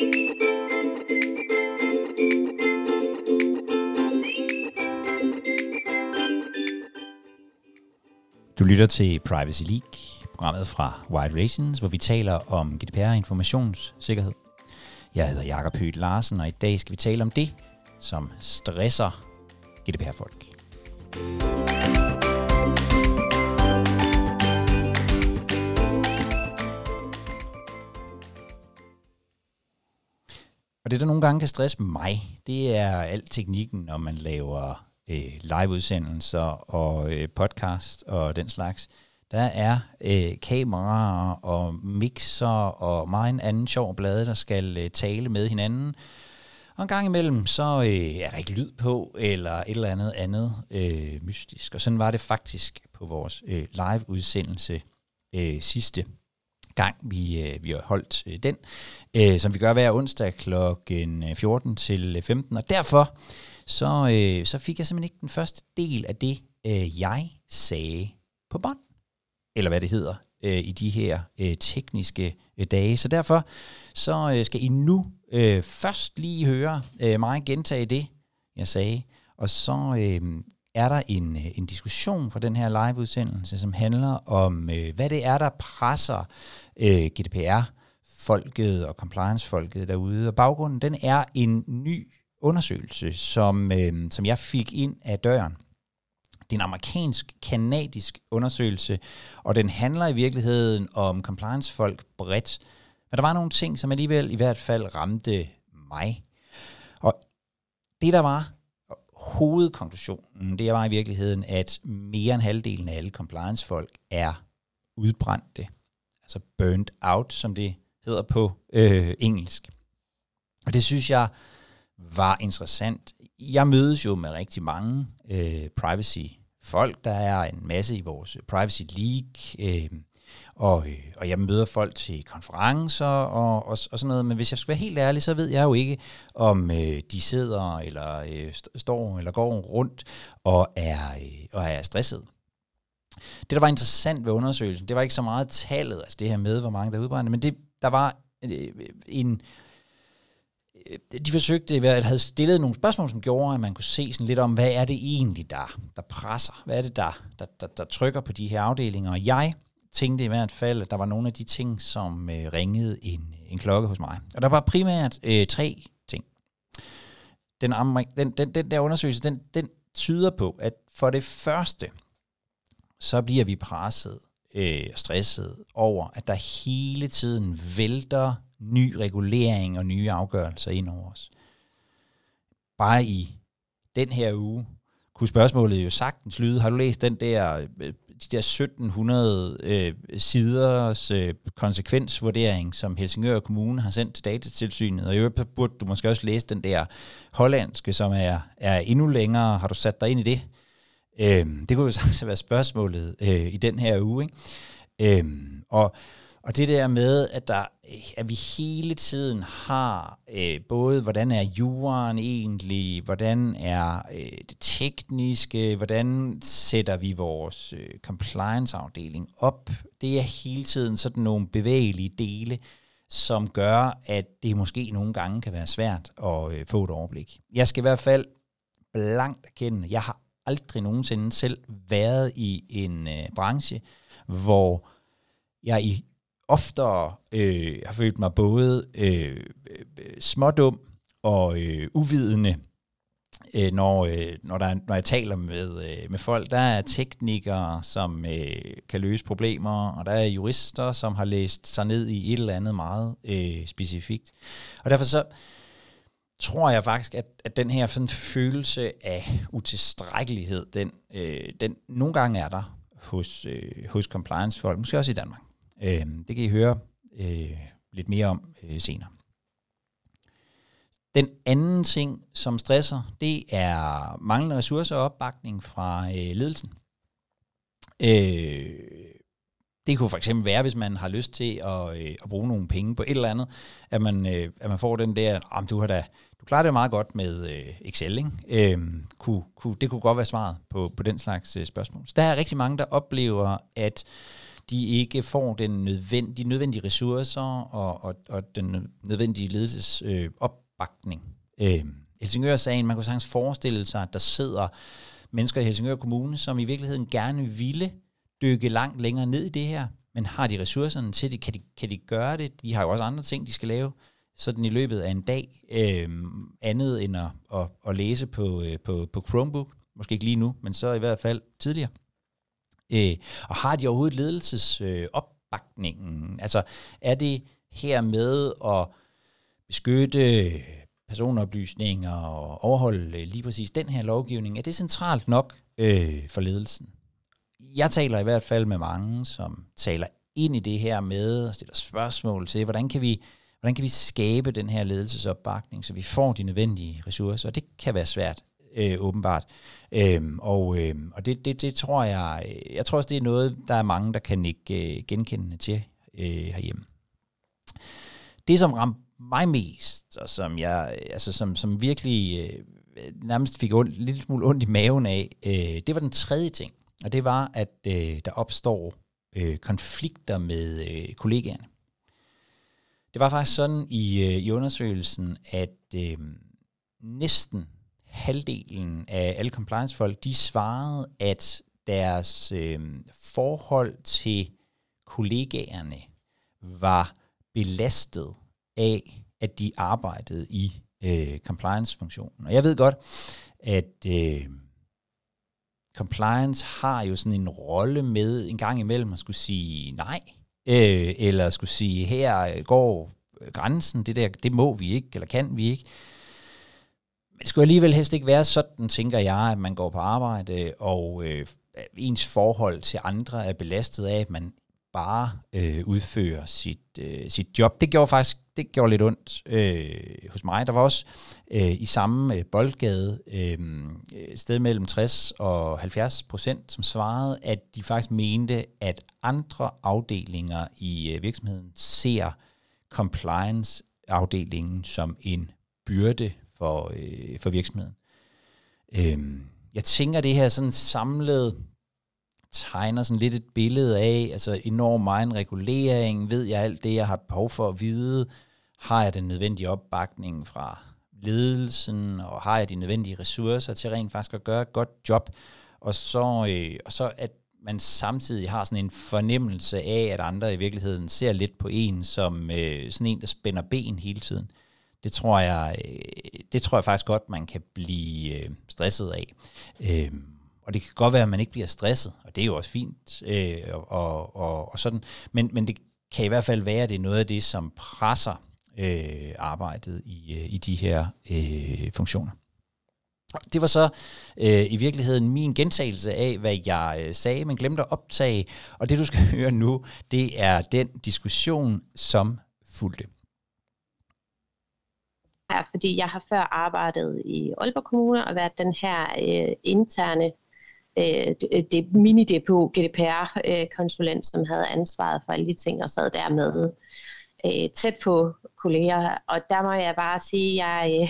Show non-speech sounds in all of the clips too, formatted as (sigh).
Du lytter til Privacy League, programmet fra Wide Relations, hvor vi taler om GDPR og informationssikkerhed. Jeg hedder Jakob Høgh Larsen, og i dag skal vi tale om det, som stresser GDPR-folk. Og det, der nogle gange kan stresse mig, det er alt teknikken, når man laver øh, liveudsendelser og øh, podcast og den slags. Der er øh, kameraer og mixer og meget anden sjov blade, der skal øh, tale med hinanden. Og en gang imellem, så øh, er der ikke lyd på, eller et eller andet andet øh, mystisk. Og sådan var det faktisk på vores øh, live-udsendelse øh, sidste gang, vi, øh, vi har holdt øh, den, øh, som vi gør hver onsdag kl. 14 øh, til øh, 15. Og derfor så, øh, så fik jeg simpelthen ikke den første del af det, øh, jeg sagde på bånd, eller hvad det hedder, øh, i de her øh, tekniske øh, dage. Så derfor så øh, skal I nu øh, først lige høre øh, mig gentage det, jeg sagde, og så øh, er der en, øh, en diskussion for den her live-udsendelse, som handler om, øh, hvad det er, der presser øh, GDPR-folket og compliance-folket derude. Og baggrunden, den er en ny undersøgelse, som, øh, som jeg fik ind af døren. Det er en amerikansk-kanadisk undersøgelse, og den handler i virkeligheden om compliance-folk bredt. Men der var nogle ting, som alligevel i hvert fald ramte mig. Og det, der var hovedkonklusionen, det var i virkeligheden, at mere end halvdelen af alle compliance-folk er udbrændte. Altså burnt out, som det hedder på øh, engelsk. Og det synes jeg var interessant. Jeg mødes jo med rigtig mange øh, privacy folk. Der er en masse i vores Privacy League, øh, og, øh, og jeg møder folk til konferencer og, og, og sådan noget. Men hvis jeg skal være helt ærlig, så ved jeg jo ikke, om øh, de sidder eller øh, står eller går rundt og er, øh, og er stresset. Det, der var interessant ved undersøgelsen, det var ikke så meget tallet, altså det her med, hvor mange der er udbrændte, men det, der var øh, øh en øh, de forsøgte, at havde stillet nogle spørgsmål, som gjorde, at man kunne se sådan lidt om, hvad er det egentlig, der, der presser? Hvad er det, der, der, der, der trykker på de her afdelinger? Og jeg tænkte i hvert fald, at der var nogle af de ting, som øh, ringede en, en klokke hos mig. Og der var primært øh, tre ting. Den, den, den, den der undersøgelse, den, den tyder på, at for det første, så bliver vi presset øh, stresset over, at der hele tiden vælter ny regulering og nye afgørelser ind over os. Bare i den her uge kunne spørgsmålet jo sagtens lyde, har du læst den der, øh, de der 1700 øh, siders øh, konsekvensvurdering, som Helsingør Kommune har sendt til datatilsynet, og i øvrigt burde du måske også læse den der hollandske, som er, er endnu længere. Har du sat dig ind i det? Øh, det kunne jo (laughs) sagtens være spørgsmålet øh, i den her uge. Ikke? Øh, og og det der med, at, der, at vi hele tiden har øh, både, hvordan er juraen egentlig, hvordan er øh, det tekniske, hvordan sætter vi vores øh, compliance-afdeling op. Det er hele tiden sådan nogle bevægelige dele, som gør, at det måske nogle gange kan være svært at øh, få et overblik. Jeg skal i hvert fald blankt erkende, jeg har aldrig nogensinde selv været i en øh, branche, hvor jeg i oftere øh, har følt mig både øh, øh, smådum og øh, uvidende, øh, når, øh, når, der, når jeg taler med, øh, med folk. Der er teknikere, som øh, kan løse problemer, og der er jurister, som har læst sig ned i et eller andet meget øh, specifikt. Og derfor så tror jeg faktisk, at, at den her sådan, følelse af utilstrækkelighed, den, øh, den nogle gange er der hos, øh, hos compliance-folk, måske også i Danmark. Øh, det kan I høre øh, lidt mere om øh, senere. Den anden ting, som stresser, det er manglende ressourcer og opbakning fra øh, ledelsen. Øh, det kunne for eksempel være, hvis man har lyst til at, øh, at bruge nogle penge på et eller andet, at man, øh, at man får den der, om du har da, du klarer det meget godt med øh, Excel, ikke? Øh, kunne, kunne, det kunne godt være svaret på, på den slags øh, spørgsmål. Så der er rigtig mange, der oplever, at de ikke får den nødvendige, de nødvendige ressourcer og, og, og den nødvendige ledelsesopbakning. øh. Øh, Helsingør-sagen, man kunne sagtens forestille sig, at der sidder mennesker i Helsingør Kommune, som i virkeligheden gerne ville dykke langt længere ned i det her, men har de ressourcerne til det? Kan de, kan de gøre det? De har jo også andre ting, de skal lave sådan i løbet af en dag, øh, andet end at, at, at læse på, øh, på, på Chromebook. Måske ikke lige nu, men så i hvert fald tidligere. Øh, og har de overhovedet ledelsesopbakningen? Øh, altså er det her med at beskytte personoplysninger og overholde øh, lige præcis den her lovgivning, er det centralt nok øh, for ledelsen? Jeg taler i hvert fald med mange, som taler ind i det her med og stiller spørgsmål til, hvordan kan vi, hvordan kan vi skabe den her ledelsesopbakning, så vi får de nødvendige ressourcer, og det kan være svært, øh, åbenbart. Øhm, og øh, og det, det, det tror jeg, jeg tror også, det er noget, der er mange, der kan ikke øh, genkende til øh, herhjemme. Det, som ramte mig mest, og som jeg, altså som, som virkelig øh, nærmest fik ondt, en lille smule ondt i maven af, øh, det var den tredje ting. Og det var, at øh, der opstår øh, konflikter med øh, kollegaerne. Det var faktisk sådan i, øh, i undersøgelsen, at øh, næsten halvdelen af alle compliance-folk, de svarede, at deres øh, forhold til kollegaerne var belastet af, at de arbejdede i øh, compliance-funktionen. Og jeg ved godt, at øh, compliance har jo sådan en rolle med en gang imellem at skulle sige nej, øh, eller skulle sige, her går grænsen, det der, det må vi ikke, eller kan vi ikke. Men det skulle alligevel helst ikke være sådan, tænker jeg, at man går på arbejde, og øh, ens forhold til andre er belastet af, at man bare øh, udfører sit, øh, sit job. Det gjorde faktisk det gjorde lidt ondt øh, hos mig. Der var også øh, i samme øh, boldgade øh, sted mellem 60 og 70 procent, som svarede, at de faktisk mente, at andre afdelinger i øh, virksomheden ser compliance-afdelingen som en byrde for, øh, for virksomheden. Øhm, jeg tænker, det her sådan samlet tegner sådan lidt et billede af, altså enorm meget regulering, ved jeg alt det, jeg har behov for at vide, har jeg den nødvendige opbakning fra ledelsen, og har jeg de nødvendige ressourcer til rent faktisk at gøre et godt job, og så, øh, og så at man samtidig har sådan en fornemmelse af, at andre i virkeligheden ser lidt på en som øh, sådan en, der spænder ben hele tiden. Det tror jeg, øh, det tror jeg faktisk godt, man kan blive øh, stresset af. Øh, og det kan godt være, at man ikke bliver stresset, og det er jo også fint, øh, og, og, og sådan. Men, men det kan i hvert fald være, at det er noget af det, som presser øh, arbejdet i, øh, i de her øh, funktioner. Det var så øh, i virkeligheden min gentagelse af, hvad jeg øh, sagde, men glemte at optage. Og det du skal (laughs) høre nu, det er den diskussion, som fulgte her, fordi jeg har før arbejdet i Aalborg Kommune og været den her øh, interne øh, det mini-DPO GDPR-konsulent, som havde ansvaret for alle de ting og sad dermed øh, tæt på kolleger. Og der må jeg bare sige, at jeg, øh,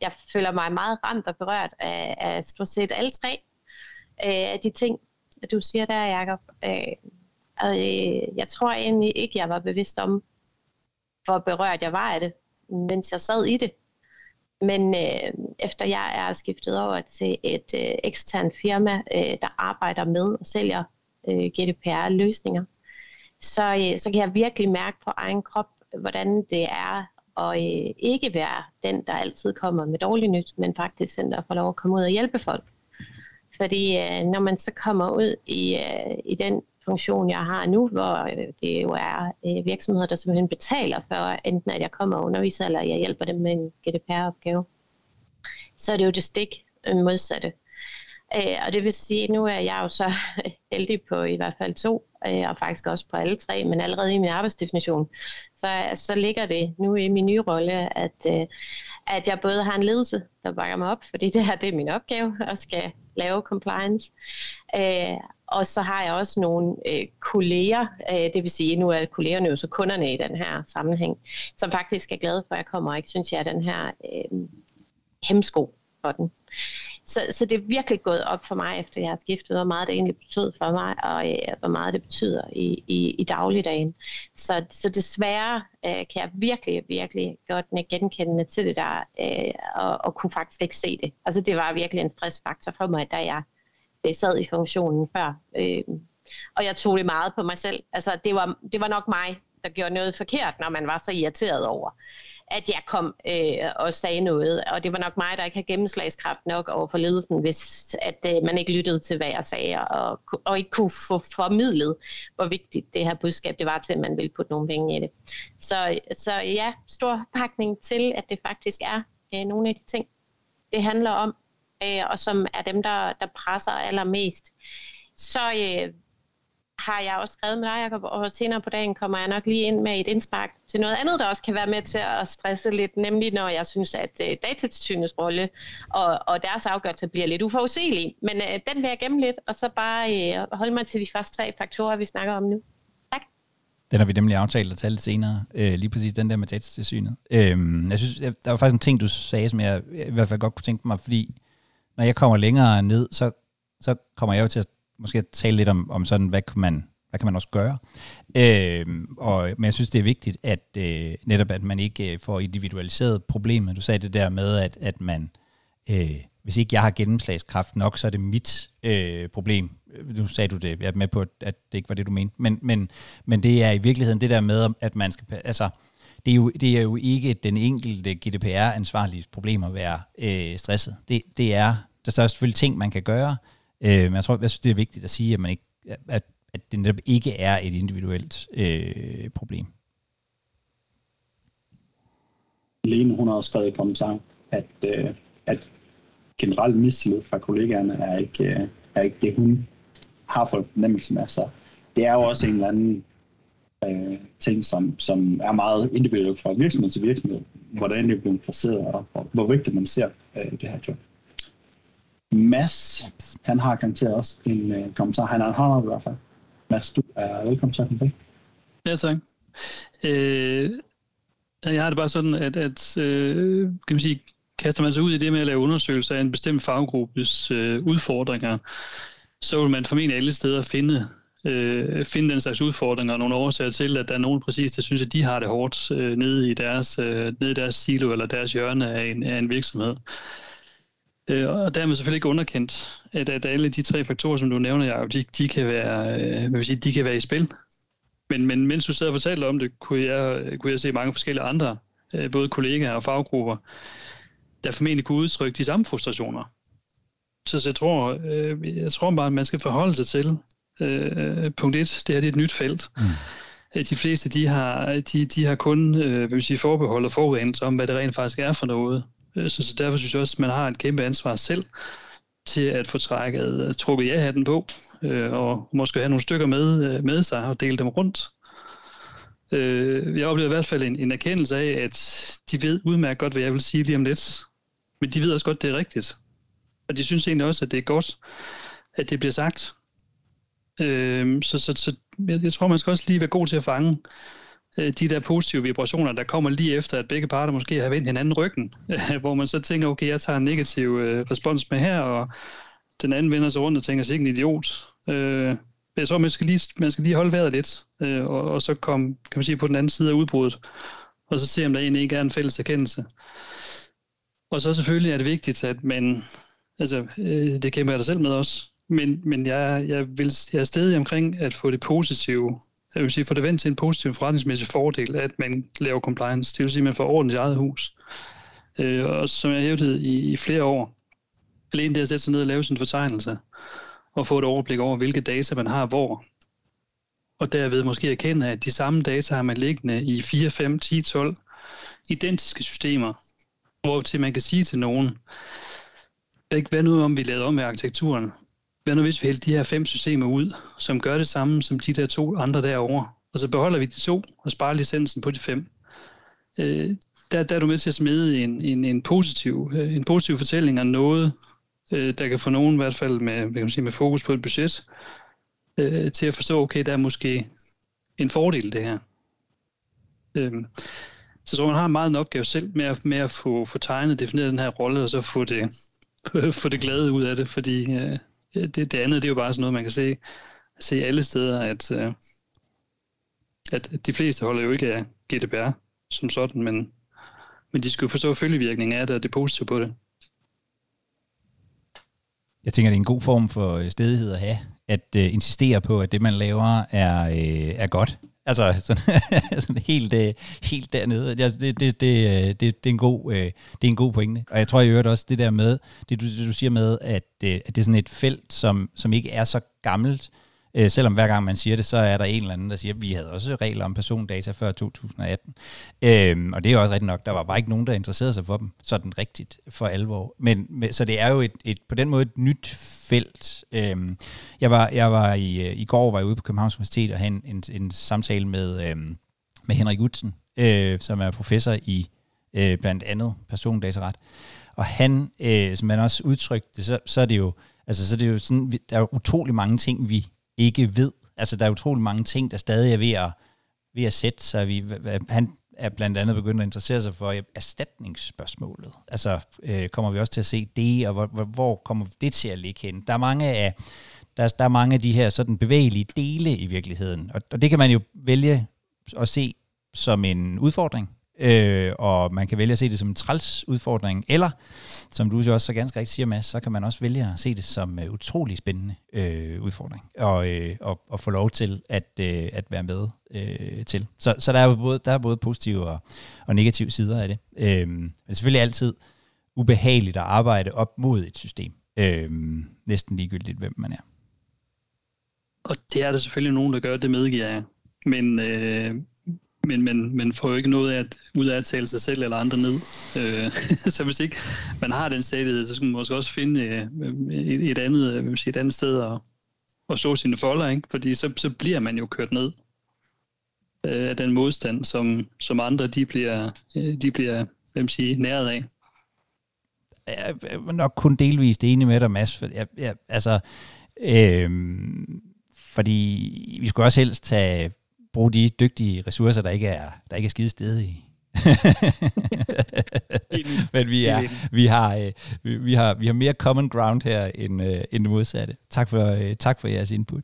jeg føler mig meget ramt og berørt af, af stort set alle tre øh, af de ting, du siger der, Jacob. Øh, og, øh, jeg tror egentlig ikke, jeg var bevidst om, hvor berørt jeg var af det, mens jeg sad i det. Men øh, efter jeg er skiftet over til et øh, eksternt firma, øh, der arbejder med og sælger øh, GDPR-løsninger, så, øh, så kan jeg virkelig mærke på egen krop, hvordan det er at øh, ikke være den, der altid kommer med dårligt nyt, men faktisk den, der får lov at komme ud og hjælpe folk. Fordi øh, når man så kommer ud i, øh, i den funktion, jeg har nu, hvor øh, det jo er øh, virksomheder, der simpelthen betaler for, enten at jeg kommer og underviser, eller jeg hjælper dem med en GDPR-opgave, så er det jo det stik øh, modsatte. Øh, og det vil sige, nu er jeg jo så (laughs) heldig på i hvert fald to, øh, og faktisk også på alle tre, men allerede i min arbejdsdefinition, så, så ligger det nu i min nye rolle, at, øh, at jeg både har en ledelse, der bakker mig op, fordi det her det er min opgave, (laughs) og skal lave compliance. Øh, og så har jeg også nogle øh, kolleger, øh, det vil sige, nu er kollegerne jo så kunderne i den her sammenhæng, som faktisk er glade for, at jeg kommer og ikke synes, jeg er den her øh, hemsko for den så, så det er virkelig gået op for mig, efter jeg har skiftet, hvor meget det egentlig betød for mig, og øh, hvor meget det betyder i, i, i dagligdagen. Så, så desværre øh, kan jeg virkelig, virkelig godt genkende til det der, øh, og, og kunne faktisk ikke se det. Altså det var virkelig en stressfaktor for mig, da jeg det sad i funktionen før. Øh, og jeg tog det meget på mig selv. Altså det var, det var nok mig, der gjorde noget forkert, når man var så irriteret over at jeg kom øh, og sagde noget. Og det var nok mig, der ikke havde gennemslagskraft nok over for ledelsen, hvis at øh, man ikke lyttede til, hvad jeg sagde, og, og ikke kunne få formidlet, hvor vigtigt det her budskab det var til, at man ville putte nogle penge i det. Så, så ja, stor pakning til, at det faktisk er øh, nogle af de ting, det handler om, øh, og som er dem, der, der presser allermest. Så øh, har jeg også skrevet med dig, Jacob, og senere på dagen kommer jeg nok lige ind med et indspark til noget andet, der også kan være med til at stresse lidt, nemlig når jeg synes, at øh, datatilsynets rolle og, og deres afgørelse bliver lidt uforudsigelig. Men øh, den vil jeg gemme lidt, og så bare øh, holde mig til de første tre faktorer, vi snakker om nu. Tak. Den har vi nemlig aftalt at tage lidt senere, øh, lige præcis den der med datatilsynet. Øh, jeg synes, der var faktisk en ting, du sagde, som jeg i hvert fald godt kunne tænke mig, fordi når jeg kommer længere ned, så, så kommer jeg jo til at måske tale lidt om, om sådan, hvad kan man, hvad kan man også gøre. Øh, og, men jeg synes, det er vigtigt, at øh, netop at man ikke øh, får individualiseret problemet. Du sagde det der med, at, at man, øh, hvis ikke jeg har gennemslagskraft nok, så er det mit øh, problem. Nu sagde du det, jeg er med på, at det ikke var det, du mente. Men, men, men det er i virkeligheden det der med, at man skal, altså, det er, jo, det er jo ikke den enkelte GDPR-ansvarlige problem at være øh, stresset. Det, det er, der er selvfølgelig ting, man kan gøre, Øh, men jeg tror, jeg synes, det er vigtigt at sige, at, man ikke, at, at det netop ikke er et individuelt øh, problem. Lene, hun har også skrevet i kommentaren, at, øh, at generelt mistillid fra kollegaerne er ikke, øh, er ikke det, hun har for fornemmelse med. Så det er jo også en eller anden øh, ting, som, som er meget individuelt fra virksomhed til virksomhed, hvordan det bliver placeret, og, og hvor vigtigt man ser øh, det her job. Mads, han har garanteret også en øh, kommentar. Han har en hånd i hvert fald. Mads, du er velkommen til at Ja, tak. Øh, jeg har det bare sådan, at, at øh, kan man sige, kaster man sig ud i det med at lave undersøgelser af en bestemt faggruppes øh, udfordringer, så vil man formentlig alle steder finde, øh, finde den slags udfordringer og nogle årsager til, at der er nogen præcis, der synes, at de har det hårdt øh, nede, i deres, øh, nede i deres silo eller deres hjørne af en, af en virksomhed. Øh, og dermed selvfølgelig ikke underkendt, at, at alle de tre faktorer, som du nævner, Jacob, de, de, kan være, øh, hvad vil sige, de kan være i spil. Men, men mens du sad og fortalte om det, kunne jeg, kunne jeg se mange forskellige andre, øh, både kollegaer og faggrupper, der formentlig kunne udtrykke de samme frustrationer. Så, så jeg, tror, øh, jeg tror bare, at man skal forholde sig til, øh, punkt et, det her det er et nyt felt. Mm. De fleste de har, de, de har kun øh, vil sige, forbehold og forudendelse om, hvad det rent faktisk er for noget. Øh, så, så derfor synes jeg også, at man har et kæmpe ansvar selv til at få trækket, øh, trukket ja-hatten på, øh, og måske have nogle stykker med, øh, med sig og dele dem rundt. jeg oplever i hvert fald en, en erkendelse af, at de ved udmærket godt, hvad jeg vil sige lige om lidt, men de ved også godt, at det er rigtigt. Og de synes egentlig også, at det er godt, at det bliver sagt. så så, så jeg, jeg tror, man skal også lige være god til at fange, Øh, de der positive vibrationer, der kommer lige efter, at begge parter måske har vendt hinanden ryggen, (laughs) hvor man så tænker, okay, jeg tager en negativ øh, respons med her, og den anden vender sig rundt og tænker, sig en idiot. Øh, jeg tror, man skal lige, man skal lige holde vejret lidt, øh, og, og så komme kan man sige, på den anden side af udbruddet, og så se, om der egentlig ikke er en fælles erkendelse. Og så selvfølgelig er det vigtigt, at man, altså øh, det kæmper jeg da selv med også, men, men jeg, jeg, vil, jeg er stadig omkring at få det positive jeg vil sige, for det vendt til en positiv forretningsmæssig fordel, at man laver compliance. Det vil sige, at man får orden i eget hus. Øh, og som jeg har hævdet i, i flere år, alene det at sætte sig ned og lave sin fortegnelse, og få et overblik over, hvilke data man har hvor, og derved måske erkende, at de samme data har man liggende i 4, 5, 10, 12 identiske systemer, hvor til man kan sige til nogen, hvad nu om vi lavede om med arkitekturen? Hvad nu hvis vi hælder de her fem systemer ud, som gør det samme som de der to andre derovre, og så beholder vi de to og sparer licensen på de fem. Øh, der, der er du med til at smide en, en, en, positiv, øh, en positiv fortælling om noget, øh, der kan få nogen i hvert fald med, hvad kan man sige, med fokus på et budget, øh, til at forstå, okay, der er måske en fordel det her. Øh, så jeg tror, man har meget en opgave selv med at, med at få, få tegnet, defineret den her rolle, og så få det, (laughs) få det glade ud af det, fordi øh, det, det andet, det er jo bare sådan noget, man kan se, se alle steder, at, øh, at de fleste holder jo ikke af GDPR som sådan, men, men de skal jo forstå følgevirkningen af det, og det positive på det. Jeg tænker, det er en god form for øh, stedighed at have, at øh, insistere på, at det, man laver, er, øh, er godt. Altså (laughs) sådan, sådan helt, uh, helt dernede. Altså, det, det, det, øh, det, det, er en god, øh, det er en god pointe. Og jeg tror i øvrigt også, det der med, det du, det, du siger med, at, at det er sådan et felt, som, som ikke er så gammelt, Øh, Øh, selvom hver gang man siger det, så er der en eller anden, der siger, at vi havde også regler om persondata før 2018. Øh, og det er også rigtigt nok, der var bare ikke nogen, der interesserede sig for dem sådan rigtigt for alvor. Men, med, så det er jo et, et, på den måde et nyt felt. Øh, jeg var, jeg var i, øh, i går var jeg ude på Københavns Universitet og havde en, en, en samtale med, øh, med Henrik Utzen, øh, som er professor i øh, blandt andet persondataret. Og han, øh, som man også udtrykte, så, så er det jo, altså, så er det jo sådan, der er utrolig mange ting, vi ikke ved. Altså, der er utrolig mange ting, der stadig er ved at, ved at sætte sig. Vi, han er blandt andet begyndt at interessere sig for erstatningsspørgsmålet. Altså, øh, kommer vi også til at se det, og hvor, hvor, kommer det til at ligge hen? Der er mange af, der, der er mange af de her sådan bevægelige dele i virkeligheden, og, og det kan man jo vælge at se som en udfordring, øh, og man kan vælge at se det som en træls udfordring, eller, som du også så ganske rigtigt siger, Mads, så kan man også vælge at se det som en utrolig spændende øh, udfordring, og, øh, og, og få lov til at, øh, at være med øh, til. Så, så der, er både, der er både positive og, og negative sider af det. Øh, men det er selvfølgelig altid ubehageligt at arbejde op mod et system. Øh, næsten ligegyldigt, hvem man er. Og det er der selvfølgelig nogen, der gør, det medgiver jeg. Men, øh, men man, man får jo ikke noget af at, ud af at tale sig selv eller andre ned. Øh, (laughs) så hvis ikke man har den stadighed, så skal man måske også finde øh, et, et, andet, øh, sige, et andet sted at, at så sine folder, ikke? fordi så, så bliver man jo kørt ned øh, af den modstand, som, som andre de bliver, øh, de bliver hvem sige, næret af. Jeg er nok kun delvist enig med dig, Mads. For jeg, jeg, altså, øh, fordi vi skulle også helst tage bruge de dygtige ressourcer, der ikke er, der ikke er skide stedige. (laughs) Men vi, er, vi, har, øh, vi, vi, har, vi har mere common ground her end, øh, end det modsatte. Tak for, øh, tak for jeres input.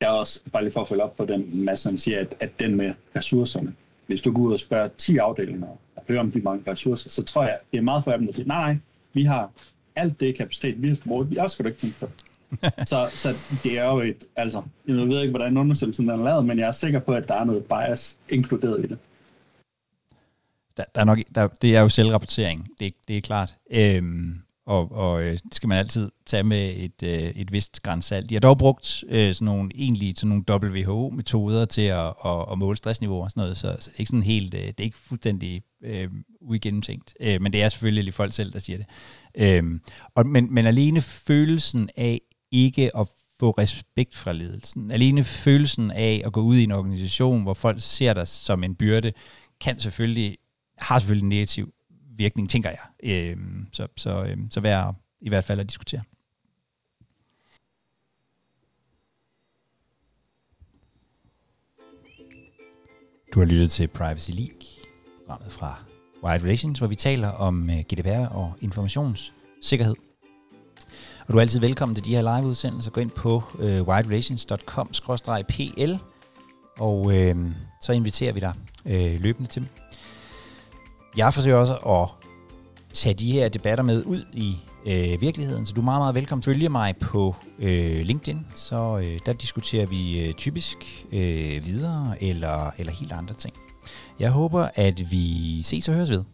Jeg er også, bare lige for at følge op på den, masse, som siger, at, at den med ressourcerne, hvis du går ud og spørger 10 afdelinger og hører om de mange ressourcer, så tror jeg, det er meget for dem, der siger, nej, vi har alt det kapacitet, vi skal bruge, vi også skal du ikke tænke på (laughs) så, så det er jo et, altså, jeg ved ikke, hvordan undersøgelsen er lavet, men jeg er sikker på, at der er noget bias inkluderet i det. Der, der er nok, der, det er jo selvrapportering, det, det er klart. Øhm, og, og øh, det skal man altid tage med et, øh, et vist grænsalt. De har dog brugt øh, sådan nogle, egentlig sådan nogle WHO-metoder til at, at, at måle stressniveauer og sådan noget, så, så ikke sådan helt, øh, det er ikke fuldstændig øh, uigennemtænkt. Øh, men det er selvfølgelig folk selv, der siger det. Øh, og, men, men alene følelsen af ikke at få respekt fra ledelsen. Alene følelsen af at gå ud i en organisation, hvor folk ser dig som en byrde, kan selvfølgelig, har selvfølgelig en negativ virkning, tænker jeg. Øhm, så, så, øhm, så værd i hvert fald at diskutere. Du har lyttet til Privacy League, programmet fra Wide Relations, hvor vi taler om øh, GDPR og informationssikkerhed. Og du er altid velkommen til de her live-udsendelser. Gå ind på øh, widerelations.com-pl, og øh, så inviterer vi dig øh, løbende til dem. Jeg forsøger også at tage de her debatter med ud i øh, virkeligheden, så du er meget, meget velkommen. Følge mig på øh, LinkedIn, så øh, der diskuterer vi øh, typisk øh, videre eller, eller helt andre ting. Jeg håber, at vi ses og høres ved.